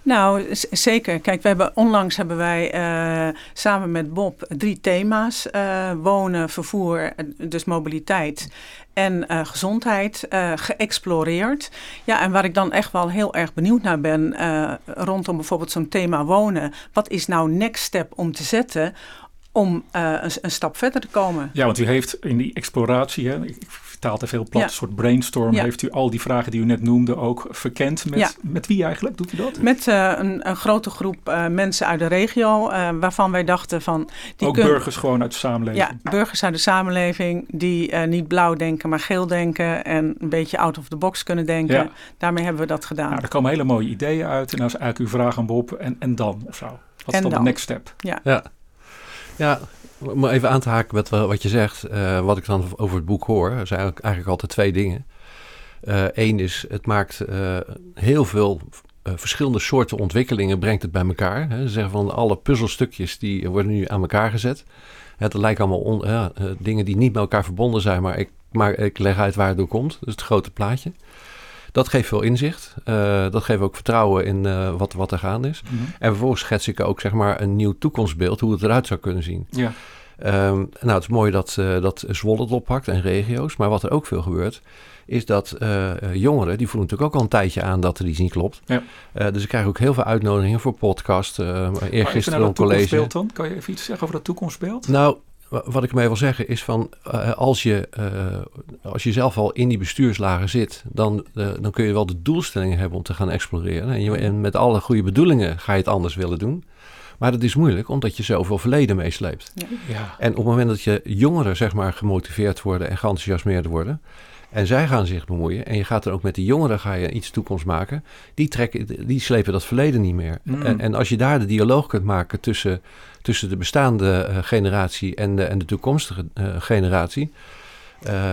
Nou, zeker. Kijk, we hebben, onlangs hebben wij uh, samen met Bob drie thema's. Uh, wonen, vervoer, dus mobiliteit en uh, gezondheid geëxploreerd. Ja, en waar ik dan echt wel heel erg benieuwd naar ben, rondom bijvoorbeeld zo'n thema wonen. Wat is nou next step om te zetten om een, een, stap verder te komen? Ja, want u heeft in die exploratie, hè, taal te veel plat, een soort brainstorm. Heeft u al die vragen die u net noemde ook verkend? Met, met wie eigenlijk doet u dat? Met uh, een, een, grote groep uh, mensen uit de regio, uh, waarvan wij dachten van... Die ook burgers gewoon uit de samenleving? Ja, burgers uit de samenleving die niet blauw denken, maar geel denken... en een beetje out of the box kunnen denken. Ja. Daarmee hebben we dat gedaan. Nou, er komen hele mooie ideeën uit. En dan is eigenlijk uw vraag aan Bob, en, en dan of zo? Wat is dan, de next step? Ja. ja. Ja, om even aan te haken met wat je zegt, uh, wat ik dan over het boek hoor, zijn eigenlijk, altijd twee dingen. Eén uh, is, het maakt heel veel verschillende soorten ontwikkelingen, brengt het bij elkaar. Hè. Ze zeggen van alle puzzelstukjes die worden nu aan elkaar gezet. Het lijkt allemaal dingen die niet met elkaar verbonden zijn, maar ik, maar ik leg uit waar het door komt. Dus het grote plaatje. Dat geeft veel inzicht. Uh, dat geeft ook vertrouwen in uh, wat, wat er gaande is. Mm -hmm. En vervolgens schets ik ook zeg maar, een nieuw toekomstbeeld, hoe het eruit zou kunnen zien. Ja. Um, nou, het is mooi dat, uh, dat Zwolle het oppakt en regio's. Maar wat er ook veel gebeurt, is dat jongeren, die voelen natuurlijk ook al een tijdje aan dat er iets niet klopt. Ja. dus ik krijg ook heel veel uitnodigingen voor podcast. eergisteren een college. Dan? Kan je even iets zeggen over dat toekomstbeeld? Nou, wat ik mee wil zeggen is van uh, als, je, uh, als je zelf al in die bestuurslagen zit, dan, uh, dan kun je wel de doelstellingen hebben om te gaan exploreren. En, je, en, met alle goede bedoelingen ga je het anders willen doen. Maar dat is moeilijk, omdat je zoveel verleden meesleept. Ja. Ja. En op het moment dat je jongeren zeg maar gemotiveerd worden en geenthousiasmeerd worden, en zij gaan zich bemoeien. En je gaat er ook met die jongeren ga je iets toekomst maken. Die, trekken, die slepen dat verleden niet meer. Mm. En, en, als je daar de dialoog kunt maken tussen, tussen de bestaande uh, generatie en de, en de toekomstige uh, generatie.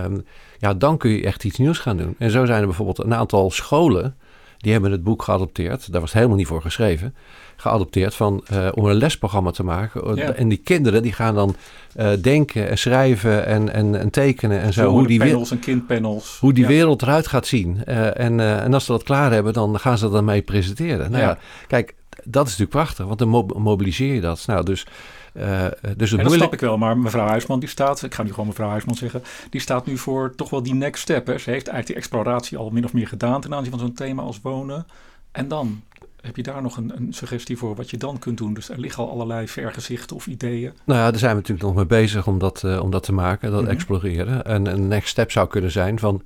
Um, ja, dan kun je echt iets nieuws gaan doen. En zo zijn er bijvoorbeeld een aantal scholen. Die hebben het boek geadopteerd. Daar was het helemaal niet voor geschreven geadopteerd van, uh, om een lesprogramma te maken. Ja. En die kinderen die gaan dan uh, denken en schrijven en, en, en tekenen en zo. zo hoe die panels en kindpanels. Hoe die ja. wereld eruit gaat zien. Uh, en, en als ze dat klaar hebben, dan gaan ze dat mee presenteren. Nou ja, kijk, dat is natuurlijk prachtig, want dan mobiliseer je dat. Nou, dus, uh, dus het en dat snap ik wel, maar mevrouw Huisman die staat, ik ga nu gewoon mevrouw Huisman zeggen, die staat nu voor toch wel die next step. Hè. Ze heeft eigenlijk die exploratie al min of meer gedaan ten aanzien van zo'n thema als wonen. En dan? Heb je daar nog een, een, suggestie voor wat je dan kunt doen? Dus er liggen al allerlei vergezichten of ideeën. Nou ja, daar zijn we natuurlijk nog mee bezig om dat, uh, om dat te maken, dat mhm. exploreren. En een next step zou kunnen zijn van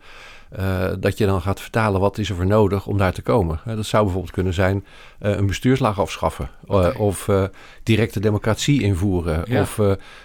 uh, dat je dan gaat vertalen wat is er voor nodig om daar te komen. Uh, dat zou bijvoorbeeld kunnen zijn uh, een bestuurslaag afschaffen. Okay. of directe democratie invoeren. Ja. Of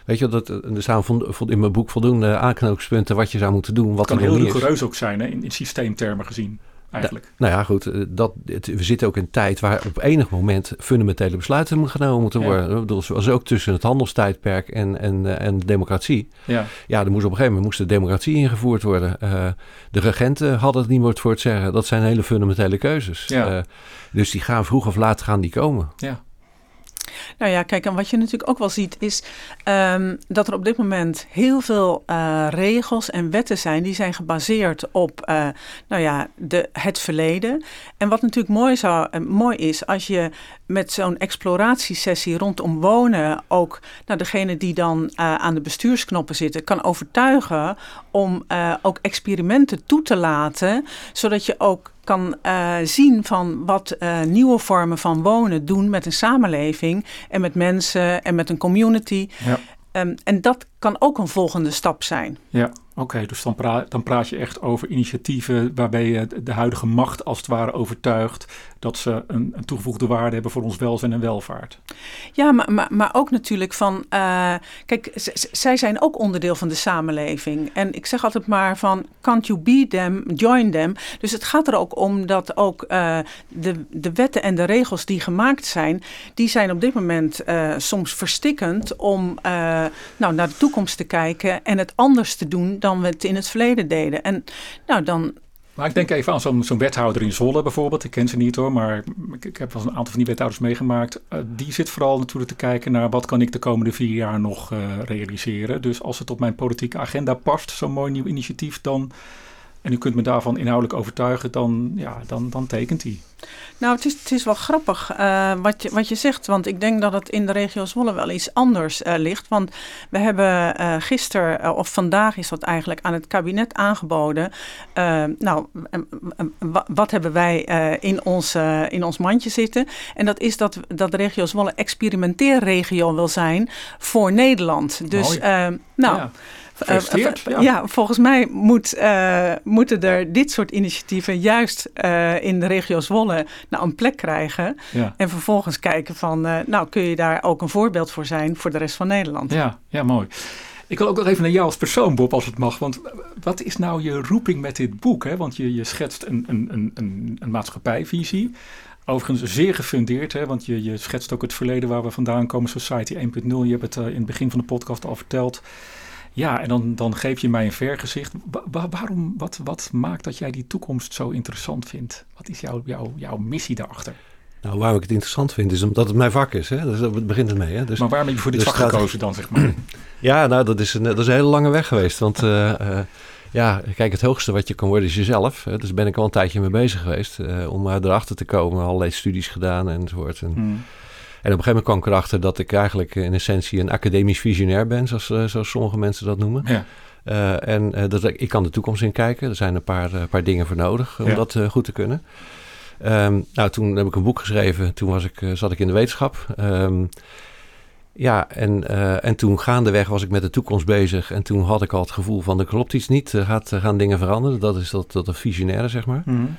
weet je, dat, er staan in mijn boek voldoende aanknopingspunten wat je zou moeten doen. Wat kan heel rigoureus ook zijn hè, in, in systeemtermen gezien eigenlijk. nou ja, goed. Eh, dat, we zitten ook in een tijd waar op enig moment fundamentele besluiten genomen moeten worden. Ja. Dat was ook tussen het handelstijdperk en, en, eh, en de democratie. Ja. ja, er moest op een gegeven moment moest de democratie ingevoerd worden. Uh, de regenten hadden het niet meer voor het zeggen. Dat zijn hele fundamentele keuzes. Ja. Uh, dus die gaan vroeg of laat gaan die komen. Ja. Nou ja, kijk, en wat je natuurlijk ook wel ziet is um, dat er op dit moment heel veel uh, regels en wetten zijn die zijn gebaseerd op uh, nou ja, de, het verleden. En wat natuurlijk mooi, zou, uh, mooi is als je met zo'n exploratiesessie rondom wonen ook nou, degene die dan aan de bestuursknoppen zitten kan overtuigen om ook experimenten toe te laten, zodat je ook kan uh, zien van wat uh, nieuwe vormen van wonen doen met een samenleving en met mensen en met een community. Ja. Um, en dat kan ook een volgende stap zijn. Ja, oké. dus dan, pra dan praat je echt over initiatieven waarbij je de huidige macht als het ware overtuigt dat ze een, een toegevoegde waarde hebben voor ons welzijn en welvaart. Ja, maar, maar, maar ook natuurlijk van, uh, kijk, zij zijn ook onderdeel van de samenleving. En ik zeg altijd maar van, can't you be them, join them. Dus het gaat er ook om dat ook uh, de, de wetten en de regels die gemaakt zijn, die zijn op dit moment uh, soms verstikkend om nou, naar de toekomst te kijken en het anders te doen dan we het in het verleden deden. En nou, dan maar ik denk even aan zo'n wethouder in Zwolle bijvoorbeeld. Ik ken ze niet hoor, maar ik, ik heb wel een aantal van die wethouders meegemaakt. Uh, die zit vooral natuurlijk te kijken naar wat kan ik de komende vier jaar nog uh, realiseren. Dus als het op mijn politieke agenda past, zo'n mooi nieuw initiatief, dan en u kunt me daarvan inhoudelijk overtuigen, dan, ja, dan, dan tekent hij. Nou, het is, het is wel grappig uh, wat, je, wat je zegt, want ik denk dat het in de regio Zwolle wel iets anders uh, ligt. Want we hebben uh, gisteren, of vandaag is dat eigenlijk, aan het kabinet aangeboden. nou, wat hebben wij in, ons, in ons mandje zitten? En dat is dat, dat de regio Zwolle experimenteerregio wil zijn voor Nederland. Dus, nou... Ja. Uh, ja. ja. volgens mij moet, uh, moeten er dit soort initiatieven juist uh, in de regio Zwolle nou, een plek krijgen. Ja. En vervolgens kijken van, nou kun je daar ook een voorbeeld voor zijn voor de rest van Nederland. Ja, ja mooi. Ik wil ook nog even naar jou als persoon, Bob, als het mag. Want wat is nou je roeping met dit boek? Hè? Want je, je schetst een, een, een, een maatschappijvisie. Overigens zeer gefundeerd, hè, want je, je schetst ook het verleden waar we vandaan komen, Society 1.0. Je hebt het in het begin van de podcast al verteld. Ja, en dan, dan geef je mij een vergezicht. waarom, wat, wat maakt dat jij die toekomst zo interessant vindt? Wat is jouw, jouw, jouw missie daarachter? Nou, waarom ik het interessant vind, is omdat het mijn vak is. Hè? Dus dat begint het mee. Hè? Dus, maar waarom heb je voor dit dus vak gekozen dan, zeg maar? ja, nou, dat is, een, dat is een hele lange weg geweest. Want uh, uh, ja, kijk, het hoogste wat je kan worden is jezelf. Hè? Dus ben ik al een tijdje mee bezig geweest. Uh, om erachter te komen, allerlei studies gedaan enzovoort. En, hmm. En op een gegeven moment kwam ik erachter dat ik eigenlijk in essentie een academisch visionair ben, zoals, eh, zoals sommige mensen dat noemen. Ja. Uh, en uh, dat ik, ik kan de toekomst in kijken. Er zijn een paar, uh, paar dingen voor nodig om dat goed te kunnen. Um, nou, toen heb ik een boek geschreven. Toen was ik, zat ik in de wetenschap. Um, ja, en, en toen gaandeweg was ik met de toekomst bezig. En toen had ik al het gevoel van er klopt iets niet. Er gaat, gaan dingen veranderen. Dat is dat, dat een visionaire, zeg maar. Mm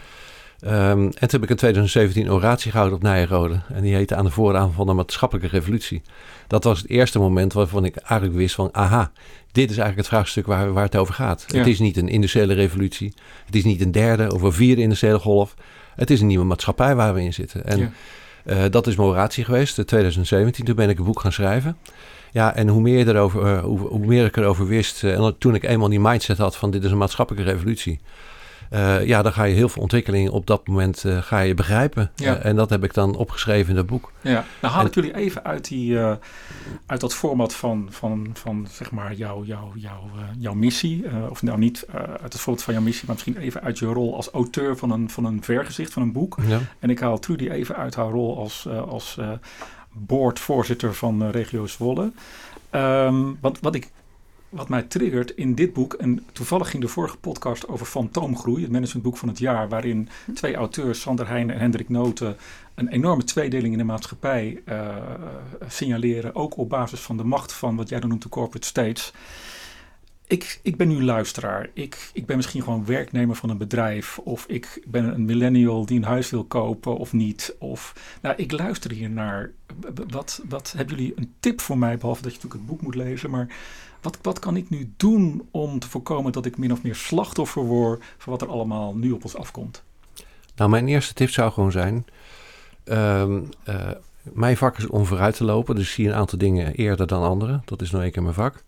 Um, en toen heb ik in 2017 een oratie gehouden op Nijrode. En die heette aan de vooravond van de maatschappelijke revolutie. Dat was het eerste moment waarvan ik eigenlijk wist van... aha, dit is eigenlijk het vraagstuk waar, waar het over gaat. Het is niet een industriële revolutie. Het is niet een derde of een vierde industriële golf. Het is een nieuwe maatschappij waar we in zitten. En ja. uh, dat is mijn oratie geweest, in 2017. Toen ben ik een boek gaan schrijven. Ja, en hoe meer, erover, uh, hoe, hoe, meer ik erover wist... Uh, en toen ik eenmaal die mindset had van dit is een maatschappelijke revolutie... Uh, ja, dan ga je heel veel ontwikkelingen op dat moment uh, ga je begrijpen. Ja. Uh, en dat heb ik dan opgeschreven in dat boek. Ja, nou haal ik jullie even uit, die, uit dat format van, van, van zeg maar jouw, jouw, jouw, jouw missie. of nou niet uit het format van jouw missie, maar misschien even uit je rol als auteur van een, van een vergezicht van een boek. Ja. En ik haal Trudy even uit haar rol als, als boardvoorzitter van Regio Zwolle. Um, want wat ik wat mij triggert in dit boek, en toevallig ging de vorige podcast over fantoomgroei, het managementboek van het jaar, waarin twee auteurs, Sander Heijnen en Hendrik Noten, een enorme tweedeling in de maatschappij uh, signaleren, ook op basis van de macht van wat jij dan noemt de corporate states. Ik, ik ben nu luisteraar. Ik, ik ben misschien gewoon werknemer van een bedrijf. Of ik ben een millennial die een huis wil kopen of niet. Of, nou, ik luister hier naar. Wat, wat hebben jullie een tip voor mij? Behalve dat je natuurlijk het boek moet lezen. Maar wat, wat kan ik nu doen om te voorkomen dat ik min of meer slachtoffer word van wat er allemaal nu op ons afkomt? Nou, mijn eerste tip zou gewoon zijn. Um, uh, mijn vak is om vooruit te lopen. Dus ik zie een aantal dingen eerder dan anderen. Dat is nou een keer mijn vak.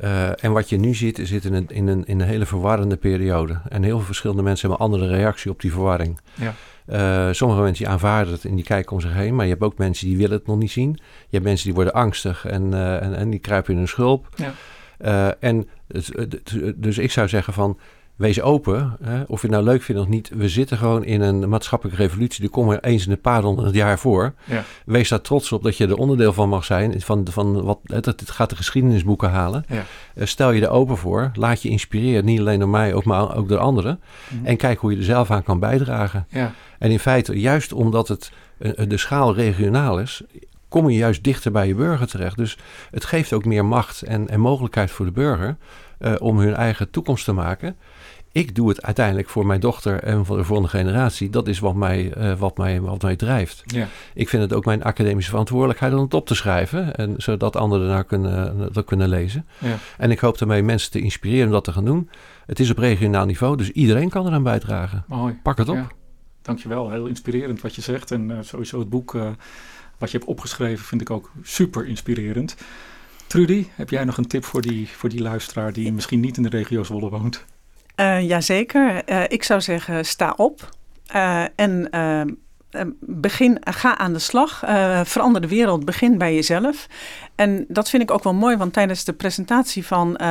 Uh, en wat je nu ziet, zit in een, in, een, in een hele verwarrende periode. En heel veel verschillende mensen hebben een andere reactie op die verwarring. Ja. Uh, sommige mensen die aanvaarden het en die kijken om zich heen. Maar je hebt ook mensen die willen het nog niet zien. Je hebt mensen die worden angstig en, uh, en, en, die kruipen in hun schulp. Ja. en dus ik zou zeggen van wees open. Hè? Of je het nou leuk vindt of niet. We zitten gewoon in een maatschappelijke revolutie. Die komt er eens in een paar honderd jaar voor. Ja. Wees daar trots op dat je er onderdeel van mag zijn. Van, van wat, het gaat de geschiedenisboeken halen. Ja. Uh, stel je er open voor. Laat je inspireren. Niet alleen door mij, ook, maar ook door anderen. Mhm. En kijk hoe je er zelf aan kan bijdragen. Ja. En in feite, juist omdat het uh, de schaal regionaal is kom je juist dichter bij je burger terecht. Dus het geeft ook meer macht en, en mogelijkheid voor de burger uh, om hun eigen toekomst te maken. Ik doe het uiteindelijk voor mijn dochter en voor de volgende generatie. Dat is wat mij, uh, wat mij, wat mij drijft. Ja. Ik vind het ook mijn academische verantwoordelijkheid om het op te schrijven. En zodat anderen daarna kunnen, dat kunnen lezen. Ja. En ik hoop daarmee mensen te inspireren om dat te gaan doen. Het is op regionaal niveau, dus iedereen kan eraan bijdragen. Mooi. Pak het op. Ja. Dankjewel, heel inspirerend wat je zegt. En uh, sowieso het boek uh, wat je hebt opgeschreven vind ik ook super inspirerend. Trudy, heb jij nog een tip voor die, voor die luisteraar die misschien niet in de regio Zwolle woont? Uh, jazeker. Uh, ik zou zeggen, sta op. Uh, en begin, ga aan de slag. verander de wereld. Begin bij jezelf. En dat vind ik ook wel mooi, want tijdens de presentatie van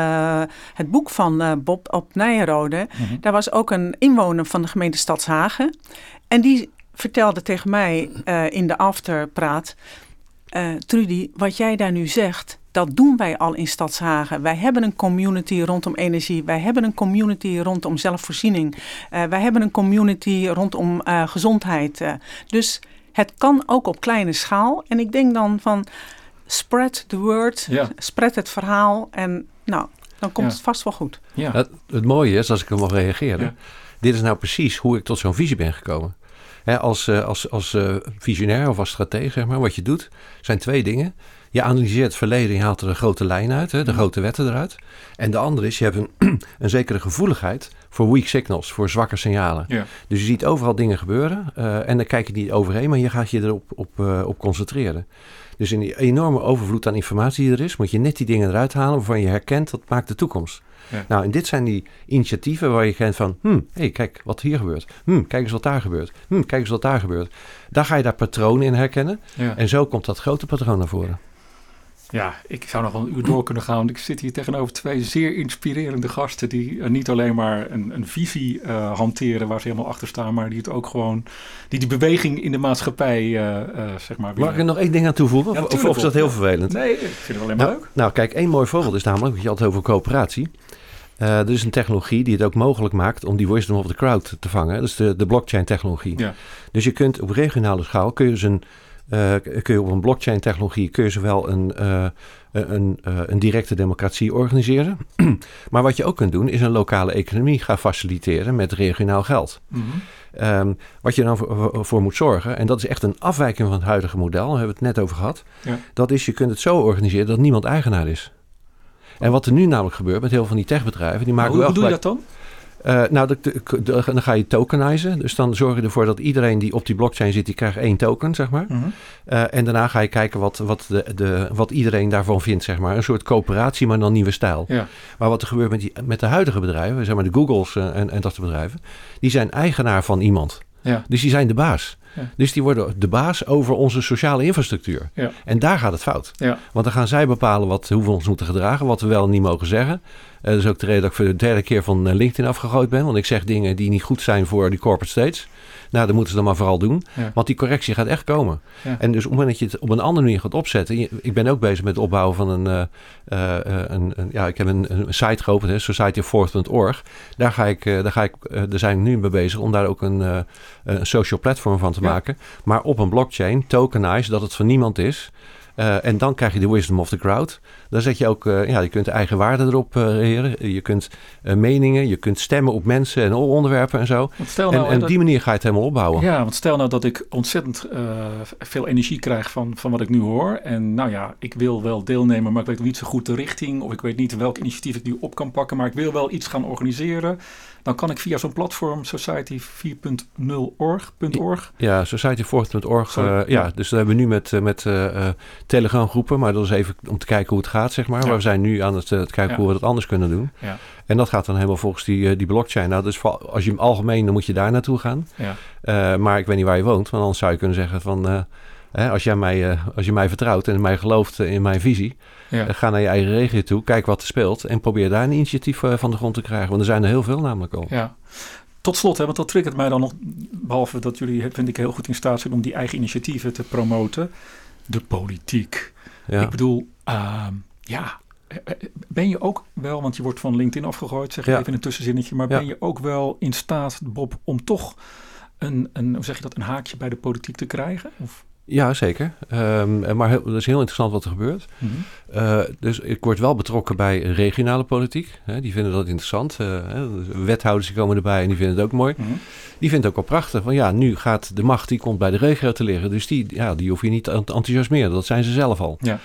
het boek van Bob op Nijenrode, Mhm. daar was ook een inwoner van de gemeente Stadshagen. En die vertelde tegen mij in de afterpraat. Trudy, wat jij daar nu zegt, dat doen wij al in Stadshagen. Wij hebben een community rondom energie. Wij hebben een community rondom zelfvoorziening. Uh, wij hebben een community rondom uh, gezondheid. Uh, dus het kan ook op kleine schaal. En ik denk dan van spread the word, ja. spread het verhaal. En nou, dan komt Ja. het vast wel goed. Ja. Het, het mooie is, als ik er mag reageren, Ja. dit is nou precies hoe ik tot zo'n visie ben gekomen. Hè, als eh, als, als eh, visionair of als stratege, zeg maar, wat je doet, zijn twee dingen. Je analyseert het verleden, je haalt er een grote lijn uit, hè, de grote wetten eruit. En de andere is, je hebt een, een zekere gevoeligheid voor weak signals, voor zwakke signalen. Ja. Dus je ziet overal dingen gebeuren eh, en dan kijk je niet overheen, maar je gaat je erop op, eh, op concentreren. Dus in die enorme overvloed aan informatie die er is, moet je net die dingen eruit halen waarvan je herkent, dat maakt de toekomst. Ja. Nou, en dit zijn die initiatieven waar je kent van, hm, hey, kijk wat hier gebeurt. Hm, kijk eens wat daar gebeurt. Hm, kijk eens wat daar gebeurt. Daar ga je daar patronen in herkennen. Ja. En zo komt dat grote patroon naar voren. Ja, ik zou nog wel een uur door kunnen gaan. Want ik zit hier tegenover twee zeer inspirerende gasten. die eh, niet alleen maar een, een visie eh, hanteren waar ze helemaal achter staan. maar die het ook gewoon. die die beweging in de maatschappij, eh, zeg maar. Mag ik er nog één ding aan toevoegen? Of, Ja, of, tuurlijk of is dat heel vervelend? Nee, ik vind het alleen maar Nou, leuk. nou, kijk, één mooi voorbeeld is namelijk, want je had het over coöperatie. Eh er is een technologie die het ook mogelijk maakt om die wisdom of the crowd te vangen. Dat is de, de blockchain technologie. Ja. Dus je kunt op regionale schaal, kun je, dus een, eh, kun je op een blockchain technologie, kun je zowel een, eh, een, eh, een directe democratie organiseren. maar wat je ook kunt doen, is een lokale economie gaan faciliteren met regionaal geld. Mhm. Ehm, wat je dan voor, voor moet zorgen, en dat is echt een afwijking van het huidige model, daar hebben we het net over gehad. Ja. Dat is, je kunt het zo organiseren dat niemand eigenaar is. En wat er nu namelijk gebeurt met heel veel van die techbedrijven, die maken hoe, wel hoe doe je dat dan? Uh, nou, de, de, de, dan ga je tokenizen. Dus dan zorg je ervoor dat iedereen die op die blockchain zit, die krijgt één token, zeg maar. Mm en daarna ga je kijken wat, wat, de, de, wat iedereen daarvan vindt, zeg maar. Een soort coöperatie, maar dan nieuwe stijl. Ja. Maar wat er gebeurt met, die, met de huidige bedrijven, zeg maar de Googles en, en dat soort bedrijven, die zijn eigenaar van iemand. Ja. Dus die zijn de baas. Dus die worden de baas over onze sociale infrastructuur. Ja. En daar gaat het fout. Ja. Want dan gaan zij bepalen wat, hoe we ons moeten gedragen, wat we wel en niet mogen zeggen. Uh, dat is ook de reden dat ik voor de derde keer van eh, LinkedIn afgegooid ben. Want ik zeg dingen die niet goed zijn voor die corporate states. Nou, dat moeten ze dan maar vooral doen. Want die correctie gaat echt komen. En dus op het moment dat je het op een andere manier gaat opzetten. Ik ben ook bezig met het opbouwen van een. Uh, een, een, ja, ik heb een, een site geopend, societyforth.org. Daar, ga ik, daar, ga ik, daar zijn we nu mee bezig om daar ook een, een social platform van te maken. Maar op een blockchain, tokenize, dat het van niemand is. Uh, en dan krijg je de wisdom of the crowd. Dan zet je ook, uh, ja, je kunt eigen waarde erop uh, Je kunt meningen, je kunt stemmen op mensen en onderwerpen en zo. Nou, en, op die manier ga je het helemaal opbouwen. Ja, want stel nou dat ik ontzettend veel energie krijg van, van wat ik nu hoor. En nou ja, ik wil wel deelnemen, maar ik weet niet zo goed de richting. Of ik weet niet welk initiatief ik nu op kan pakken. Maar ik wil wel iets gaan organiseren dan kan ik via zo'n platform society4.0org.org. Ja, society4.org. Uh, eh, ja, dus dat hebben we nu met, eh, met uh, Telegram groepen, maar dat is even om te kijken hoe het gaat, zeg maar. Ja. We zijn nu aan het, het kijken hoe we dat anders kunnen doen. Ja. En dat gaat dan helemaal volgens die, die blockchain. Nou, dus als je hem algemeen, dan moet je daar naartoe gaan. Ja. maar ik weet niet waar je woont, want anders zou je kunnen zeggen van... Hè, als, jij mij, als je mij vertrouwt en mij gelooft in mijn visie, ja. ga naar je eigen regio toe, kijk wat er speelt en probeer daar een initiatief eh, van de grond te krijgen. Want er zijn er heel veel namelijk al. Ja. Tot slot, hè, want dat triggert mij dan nog, behalve dat jullie, vind ik, heel goed in staat zijn om die eigen initiatieven te promoten. De politiek. Ja. Ik bedoel, ehm, ja, eh, eh, ben je ook wel, want je wordt van LinkedIn afgegooid, zeg je even in een tussenzinnetje, maar ben je ook wel in staat, Bob, om toch een, een, hoe zeg je dat, een haakje bij de politiek te krijgen? Of? Ja, zeker. Um, maar het is heel interessant wat er gebeurt. Mhm. Eh, dus ik word wel betrokken bij regionale politiek. Hè, die vinden dat interessant. Uh, wethouders die komen erbij en die vinden het ook mooi. Mhm. Die vinden het ook wel prachtig. Van ja, nu gaat de macht die komt bij de regio te liggen. Dus die, ja, die hoef je niet te enthousiasmeren. Dat zijn ze zelf al. Ja.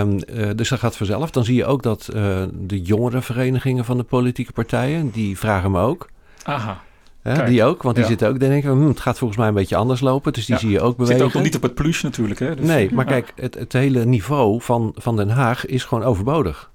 Um, uh, dus dat gaat vanzelf. Dan zie je ook dat de jongere verenigingen van de politieke partijen, die vragen me ook. Aha die ook, want die zitten ook denken, hm, het gaat volgens mij een beetje anders lopen. Dus die zie je ook bewegen. Zit ook nog niet op het plus natuurlijk. Hè? Dus, nee, maar kijk, het, het hele niveau van, van Den Haag is gewoon overbodig.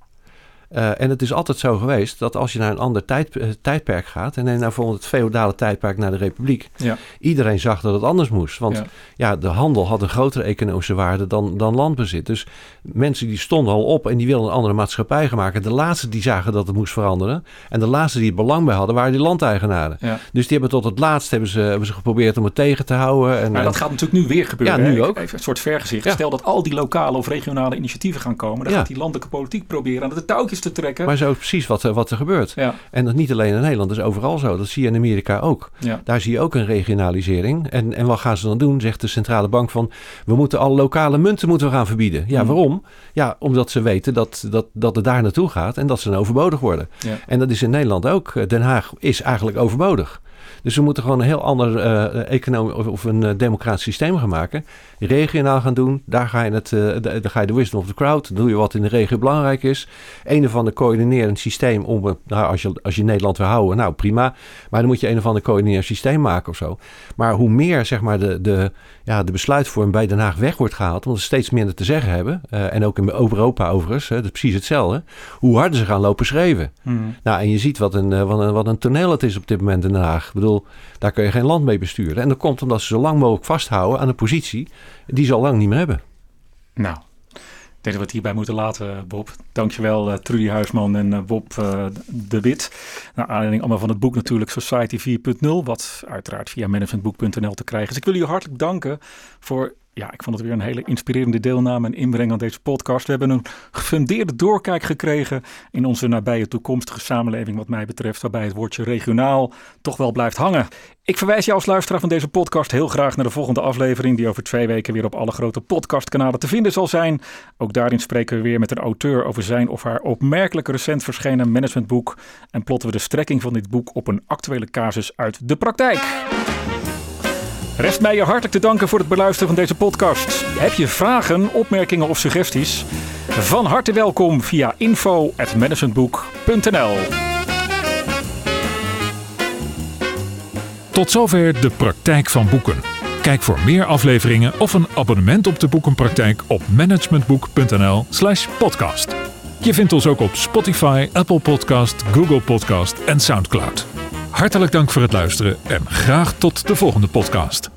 Uh, en het is altijd zo geweest dat als je naar een ander tijd, uh, tijdperk gaat, en naar bijvoorbeeld het feodale tijdperk naar de republiek, ja. iedereen zag dat het anders moest. Want ja. ja. de handel had een grotere economische waarde dan, dan landbezit. Dus mensen die stonden al op en die wilden een andere maatschappij gaan maken. De laatste die zagen dat het moest veranderen. En de laatste die het belang bij hadden, waren die landeigenaren. Ja. Dus die hebben tot het laatst hebben ze, hebben ze geprobeerd om het tegen te houden. En, maar dat gaat natuurlijk nu weer gebeuren. Ja, nu ook. Even een soort vergezicht. Stel dat al die lokale of regionale initiatieven gaan komen, dan gaat die landelijke politiek proberen aan de touwtjes te trekken. Maar zo precies wat, wat er gebeurt. Ja. En dat niet alleen in Nederland, dat is overal zo. Dat zie je in Amerika ook. Ja. Daar zie je ook een regionalisering. En, en wat gaan ze dan doen? Zegt de centrale bank van... we moeten alle lokale munten moeten we gaan verbieden. Ja, mm. waarom? Ja, omdat ze weten dat, dat, dat het daar naartoe gaat en dat ze dan overbodig worden. Ja. En dat is in Nederland ook. Den Haag is eigenlijk overbodig. Dus we moeten gewoon een heel ander uh, economisch of, een uh, democratisch systeem gaan maken. Regionaal gaan doen. Daar ga, je het, uh, de, ga je de wisdom of the crowd. Dan doe je wat in de regio belangrijk is. Een of ander coördinerend systeem om, nou, als je, als je Nederland wil houden, nou prima. Maar dan moet je een of ander coördinerend systeem maken of zo. Maar hoe meer zeg maar de, de, ja, de besluitvorm bij Den Haag weg wordt gehaald, omdat ze steeds minder te zeggen hebben. en ook in Europa overigens, dat is precies hetzelfde. Hoe harder ze gaan lopen schreven. Hmm. Nou, en je ziet wat een, wat, een, wat een toneel het is op dit moment in Den Haag. Ik bedoel, daar kun je geen land mee besturen. En dat komt omdat ze zo lang mogelijk vasthouden aan een positie die ze al lang niet meer hebben. Nou, denk dat we het hierbij moeten laten, Bob. Dankjewel, uh, Trudy Huisman en uh, Bob uh, de Wit. Naar aanleiding allemaal van het boek natuurlijk Society 4.0, wat uiteraard via managementboek.nl te krijgen is. Ik wil jullie hartelijk danken voor ja, ik vond het weer een hele inspirerende deelname en inbreng aan deze podcast. We hebben een gefundeerde doorkijk gekregen in onze nabije toekomstige samenleving, wat mij betreft, waarbij het woordje regionaal toch wel blijft hangen. Ik verwijs jou als luisteraar van deze podcast heel graag naar de volgende aflevering, die over twee weken weer op alle grote podcastkanalen te vinden zal zijn. Ook daarin spreken we weer met een auteur over zijn of haar opmerkelijk recent verschenen managementboek en plotten we de strekking van dit boek op een actuele casus uit de praktijk. Rest mij je hartelijk te danken voor het beluisteren van deze podcast. Heb je vragen, opmerkingen of suggesties? Van harte welkom via info.managementboek.nl Tot zover de praktijk van boeken. Kijk voor meer afleveringen of een abonnement op de boekenpraktijk op managementboek.nl/slash podcast. Je vindt ons ook op Spotify, Apple Podcast, Google Podcast en Soundcloud. Hartelijk dank voor het luisteren en graag tot de volgende podcast.